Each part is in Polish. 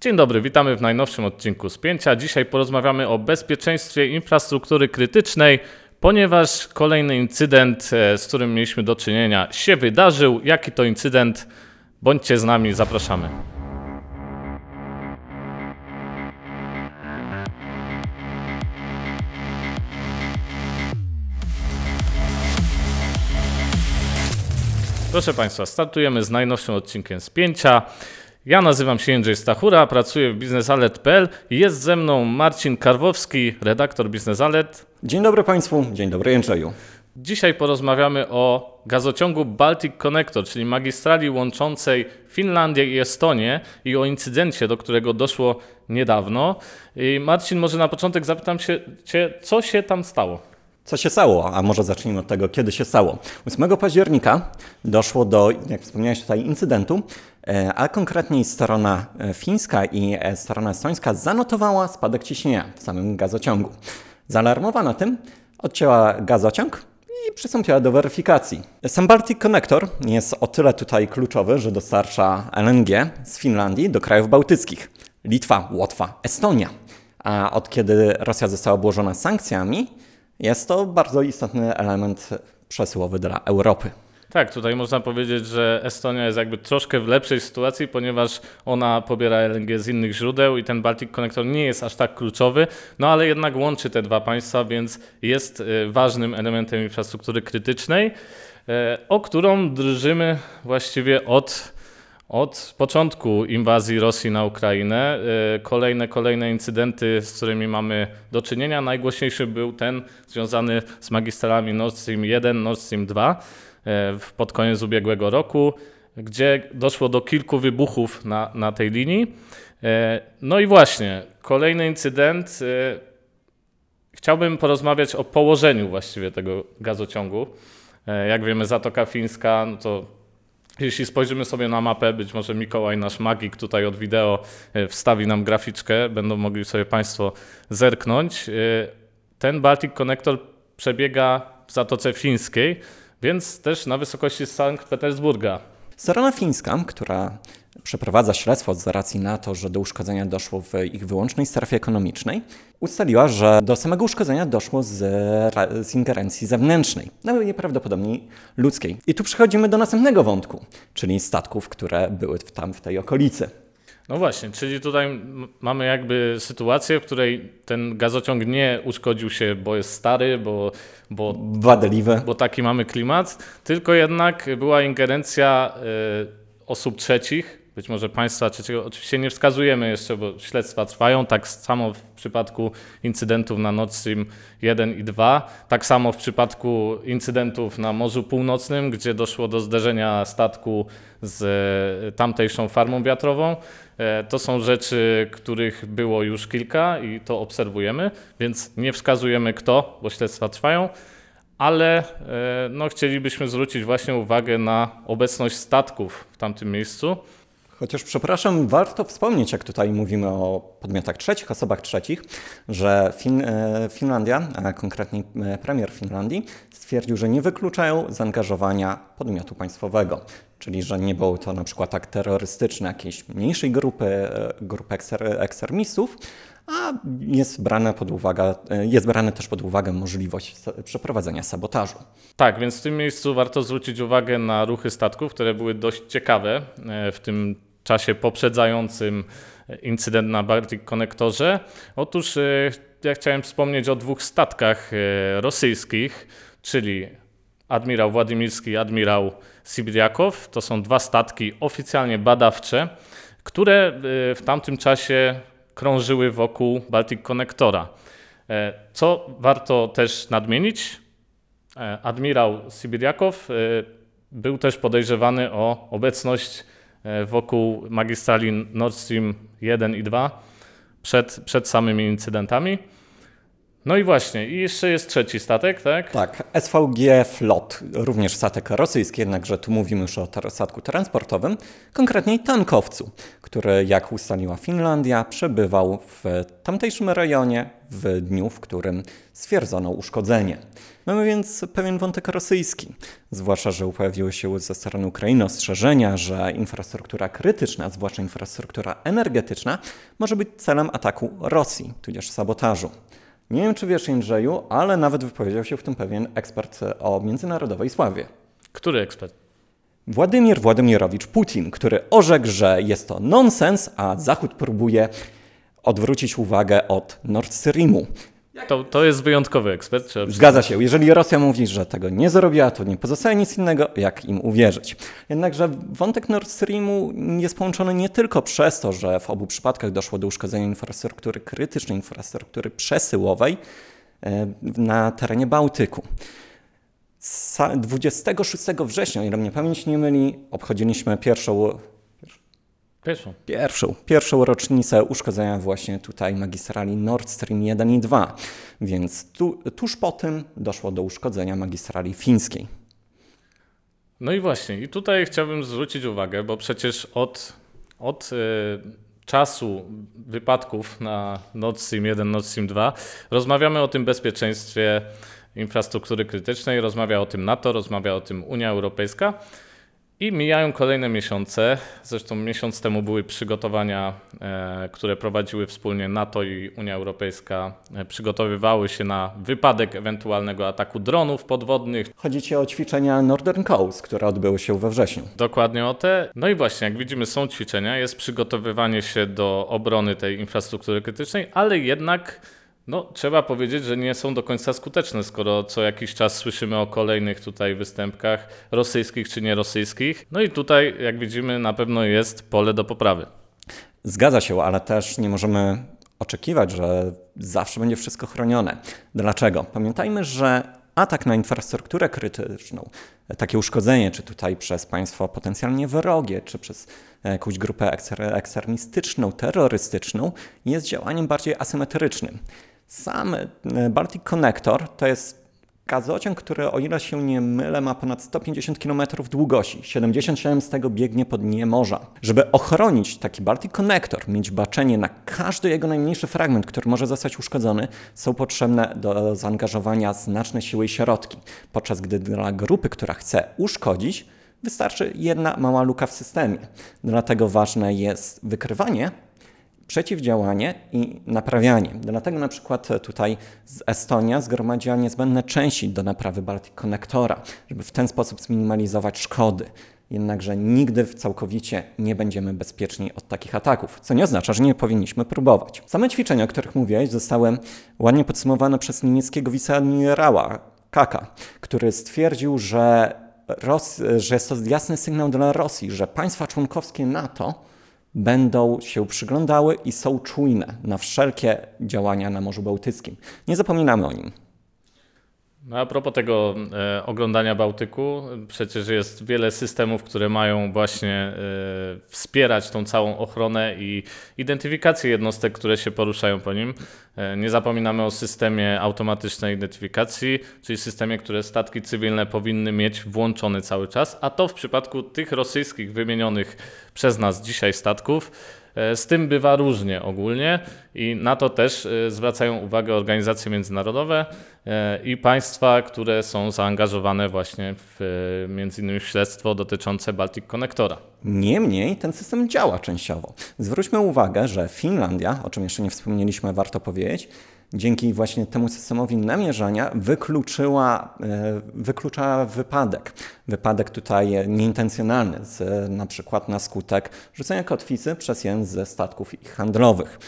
Dzień dobry, witamy w najnowszym odcinku Spięcia. Dzisiaj porozmawiamy o bezpieczeństwie infrastruktury krytycznej, ponieważ kolejny incydent, e, z którym mieliśmy do czynienia, się wydarzył. Jaki to incydent? Bądźcie z nami, zapraszamy. Proszę Państwa, startujemy z najnowszym odcinkiem Spięcia. Ja nazywam się Jędrzej Stachura, pracuję w biznesalet.pl i jest ze mną Marcin Karwowski, redaktor Biznesalet. Dzień dobry Państwu, dzień dobry Jędrzeju. Dzisiaj porozmawiamy o gazociągu Baltic Connector, czyli magistrali łączącej Finlandię i Estonię i o incydencie, do którego doszło niedawno. I Marcin, może na początek zapytam się Cię, co się tam stało? Co się stało? A może zacznijmy od tego, kiedy się stało. 8 października doszło do, jak wspomniałeś tutaj, incydentu, e, a konkretniej strona e, fińska i e, strona estońska zanotowała spadek ciśnienia w samym gazociągu. Zaalarmowana tym, odcięła gazociąg i przystąpiła do weryfikacji. Sam Baltic Connector jest o tyle tutaj kluczowy, że dostarcza LNG z Finlandii do krajów bałtyckich. Litwa, Łotwa, Estonia. A od kiedy Rosja została obłożona sankcjami, jest to bardzo istotny element przesyłowy dla Europy. Tak, tutaj można powiedzieć, że Estonia jest jakby troszkę w lepszej sytuacji, ponieważ ona pobiera LNG z innych źródeł i ten Baltic Connector nie jest aż tak kluczowy, no ale jednak łączy te dwa państwa, więc jest y, ważnym elementem infrastruktury krytycznej, y, o którą drżymy właściwie od od początku inwazji Rosji na Ukrainę y, kolejne, kolejne incydenty, z którymi mamy do czynienia. Najgłośniejszy był ten związany z magistralami Nord Stream 1, Nord Stream 2 y, pod koniec ubiegłego roku, gdzie doszło do kilku wybuchów na, na tej linii. Y, no i właśnie, kolejny incydent. Chciałbym porozmawiać o położeniu właściwie tego gazociągu. Jak wiemy, Zatoka Fińska no to jeśli spojrzymy sobie na mapę, być może Mikołaj, nasz magik tutaj od wideo e, wstawi nam graficzkę, będą mogli sobie Państwo zerknąć. E, ten Baltic Connector przebiega w Zatoce Fińskiej, więc też na wysokości Sankt Petersburga. Strona fińska, która przeprowadza śledztwo z racji na to, że do uszkodzenia doszło w ich wyłącznej strefie ekonomicznej, ustaliła, że do samego uszkodzenia doszło z, z ingerencji zewnętrznej, nawet nieprawdopodobnie ludzkiej. I tu przechodzimy do następnego wątku, czyli statków, które były tam w tej okolicy. No właśnie, czyli tutaj mamy jakby sytuację, w której ten gazociąg nie uszkodził się, bo jest stary, bo, bo, Wadliwy. bo taki mamy klimat, tylko jednak była ingerencja y, osób trzecich, być może państwa trzeciego, oczywiście nie wskazujemy jeszcze, bo śledztwa trwają, tak samo w przypadku incydentów na Nord Stream 1 i 2, tak samo w przypadku incydentów na Morzu Północnym, gdzie doszło do zderzenia statku z e, tamtejszą farmą wiatrową. E, to są rzeczy, których było już kilka i to obserwujemy, więc nie wskazujemy kto, bo śledztwa trwają ale e, no, chcielibyśmy zwrócić właśnie uwagę na obecność statków w tamtym miejscu. Chociaż przepraszam, warto wspomnieć, jak tutaj mówimy o podmiotach trzecich, osobach trzecich, że fin e, Finlandia, a konkretnie e, premier Finlandii, stwierdził, że nie wykluczają zaangażowania podmiotu państwowego. Czyli, że nie był to na przykład tak terrorystyczny jakiejś mniejszej grupy, e, grupy ekster ekstremistów, a jest brane pod uwagę, jest brane też pod uwagę możliwość przeprowadzenia sabotażu. Tak, więc w tym miejscu warto zwrócić uwagę na ruchy statków, które były dość ciekawe w tym czasie poprzedzającym incydent na Baltic Connectorze. Otóż e, ja chciałem wspomnieć o dwóch statkach e, rosyjskich, czyli admirał Władimirski i admirał Sibriakow. To są dwa statki oficjalnie badawcze, które e, w tamtym czasie krążyły wokół Baltic Connectora. Co warto też nadmienić, admirał Sibriakow był też podejrzewany o obecność wokół magistrali Nord Stream 1 i 2 przed, przed samymi incydentami. No i właśnie, i jeszcze jest trzeci statek, tak? Tak, SVG Flot, również statek rosyjski, jednakże tu mówimy już o statku transportowym, konkretniej tankowcu, który, jak ustaliła Finlandia, przebywał w tamtejszym rejonie w dniu, w którym stwierdzono uszkodzenie. Mamy więc pewien wątek rosyjski, zwłaszcza, że pojawiły się ze strony Ukrainy ostrzeżenia, że infrastruktura krytyczna, zwłaszcza infrastruktura energetyczna, może być celem ataku Rosji, tudzież sabotażu. Nie wiem, czy wiesz, Jędrzeju, ale nawet wypowiedział się w tym pewien ekspert o międzynarodowej sławie. Który ekspert? Władimir Władimirowicz Putin, który orzekł, że jest to nonsens, a Zachód próbuje odwrócić uwagę od Nord Streamu. To, to jest wyjątkowy ekspert. Zgadza się. Jeżeli Rosja mówi, że tego nie zrobiła, to nie pozostaje nic innego, jak im uwierzyć. Jednakże wątek Nord Streamu jest połączony nie tylko przez to, że w obu przypadkach doszło do uszkodzenia infrastruktury krytycznej, infrastruktury przesyłowej e, na terenie Bałtyku. Sa- 26 września, ile mnie pamięć nie myli, obchodziliśmy pierwszą Pierwszą. pierwszą, pierwszą rocznicę uszkodzenia właśnie tutaj magistrali Nord Stream 1 i 2. Więc tu, tuż po tym doszło do uszkodzenia magistrali fińskiej. No i właśnie, i tutaj chciałbym zwrócić uwagę, bo przecież od, od y, czasu wypadków na Nord Stream 1, Nord Stream 2 rozmawiamy o tym bezpieczeństwie infrastruktury krytycznej, rozmawia o tym NATO, rozmawia o tym Unia Europejska. I mijają kolejne miesiące. Zresztą miesiąc temu były przygotowania, e, które prowadziły wspólnie NATO i Unia Europejska. E, przygotowywały się na wypadek ewentualnego ataku dronów podwodnych, Chodzi ci o ćwiczenia Northern Coast, które odbyły się we wrześniu. Dokładnie o te. No i właśnie, jak widzimy, są ćwiczenia, jest przygotowywanie się do obrony tej infrastruktury krytycznej, ale jednak no, trzeba powiedzieć, że nie są do końca skuteczne, skoro co jakiś czas słyszymy o kolejnych tutaj występkach rosyjskich czy nierosyjskich. No i tutaj, jak widzimy, na pewno jest pole do poprawy. Zgadza się, ale też nie możemy oczekiwać, że zawsze będzie wszystko chronione. Dlaczego? Pamiętajmy, że atak na infrastrukturę krytyczną, takie uszkodzenie, czy tutaj przez państwo potencjalnie wrogie, czy przez jakąś grupę ekstremistyczną, terrorystyczną, jest działaniem bardziej asymetrycznym. Sam e, Baltic Connector to jest Gazociąg, który o ile się nie mylę ma ponad 150 km długości, 77 z tego biegnie po dnie morza. Żeby ochronić taki Baltic Connector, mieć baczenie na każdy jego najmniejszy fragment, który może zostać uszkodzony, są potrzebne do zaangażowania znaczne siły i środki. Podczas gdy dla grupy, która chce uszkodzić, wystarczy jedna mała luka w systemie. Dlatego ważne jest wykrywanie przeciwdziałanie i naprawianie. Dlatego na przykład tutaj z Estonia zgromadziła niezbędne części do naprawy Baltic Connectora, żeby w ten sposób zminimalizować szkody. Jednakże nigdy całkowicie nie będziemy bezpieczni od takich ataków, co nie oznacza, że nie powinniśmy próbować. Same ćwiczenia, o których mówiłeś, zostały ładnie podsumowane przez niemieckiego wiceadmirała Kaka, który stwierdził, że, Ros- że jest to jasny sygnał dla Rosji, że państwa członkowskie NATO będą się przyglądały i są czujne na wszelkie działania na Morzu Bałtyckim. Nie zapominamy o nim. No a propos tego e, oglądania Bałtyku, przecież jest wiele systemów, które mają właśnie e, wspierać tą całą ochronę i identyfikację jednostek, które się poruszają po nim. E, nie zapominamy o systemie automatycznej identyfikacji, czyli systemie, które statki cywilne powinny mieć włączony cały czas, a to w przypadku tych rosyjskich wymienionych przez nas dzisiaj statków Z tym bywa różnie ogólnie i na to też e, zwracają uwagę organizacje międzynarodowe e, i państwa, które są zaangażowane właśnie w e, w śledztwo dotyczące Baltic Connectora. Niemniej ten system działa częściowo. Zwróćmy uwagę, że Finlandia, o czym jeszcze nie wspomnieliśmy, warto powiedzieć, dzięki właśnie temu systemowi namierzania wykluczyła, e, wyklucza wypadek. Wypadek tutaj nieintencjonalny, z, na przykład na skutek rzucenia kotwicy przez jeden ze statków ich handlowych.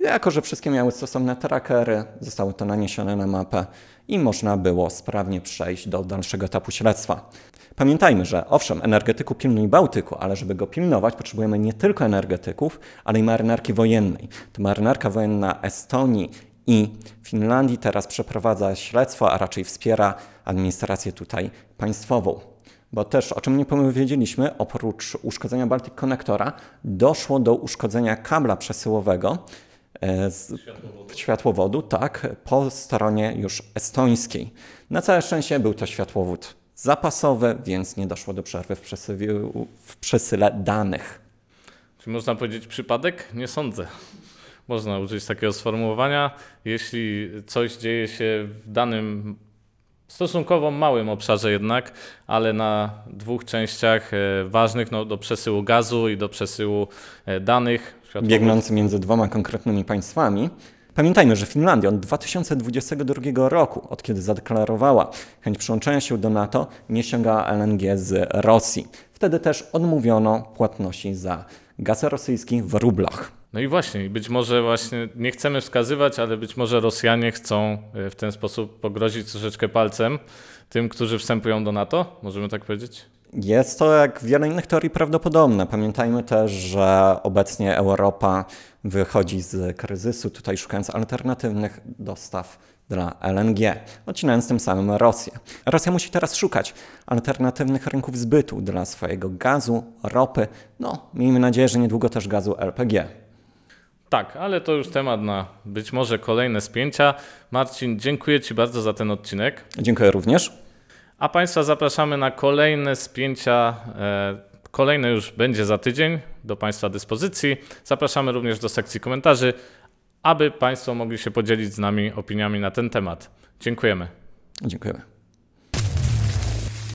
Jako, że wszystkie miały stosowne trackery, zostały to naniesione na mapę i można było sprawnie przejść do dalszego etapu śledztwa. Pamiętajmy, że owszem, energetyku pilnuj Bałtyku, ale żeby go pilnować, potrzebujemy nie tylko energetyków, ale i marynarki wojennej. To marynarka wojenna Estonii i Finlandii teraz przeprowadza śledztwo, a raczej wspiera administrację tutaj państwową. Bo też, o czym nie powiedzieliśmy, oprócz uszkodzenia Baltic Connectora, doszło do uszkodzenia kabla przesyłowego e, z światłowodu, tak, po stronie już estońskiej. Na całe szczęście był to światłowód zapasowy, więc nie doszło do przerwy w, przesywiu, w przesyle danych. Czy można powiedzieć przypadek? Nie sądzę. Można użyć takiego sformułowania. Jeśli coś dzieje się w danym stosunkowo małym obszarze jednak, ale na dwóch częściach e, ważnych no, do przesyłu gazu i do przesyłu e, danych. biegnący między dwoma konkretnymi państwami. Pamiętajmy, że Finlandia od 2022 roku, od kiedy zadeklarowała chęć przyłączenia się do NATO, nie ściągała LNG z Rosji. Wtedy też odmówiono płatności za gaz rosyjski w rublach. No i właśnie, być może właśnie nie chcemy wskazywać, ale być może Rosjanie chcą e, w ten sposób pogrozić troszeczkę palcem tym, którzy wstępują do NATO, możemy tak powiedzieć? Jest to, jak wiele innych teorii, prawdopodobne. Pamiętajmy też, że obecnie Europa wychodzi z kryzysu, tutaj szukając alternatywnych dostaw dla LNG, odcinając tym samym Rosję. Rosja musi teraz szukać alternatywnych rynków zbytu dla swojego gazu, ropy, no miejmy nadzieję, że niedługo też gazu LPG. Tak, ale to już temat na być może kolejne spięcia. Marcin, dziękuję Ci bardzo za ten odcinek. Dziękuję również. A Państwa zapraszamy na kolejne spięcia. E, kolejne już będzie za tydzień do Państwa dyspozycji. Zapraszamy również do sekcji komentarzy, aby Państwo mogli się podzielić z nami opiniami na ten temat. Dziękujemy. Dziękujemy.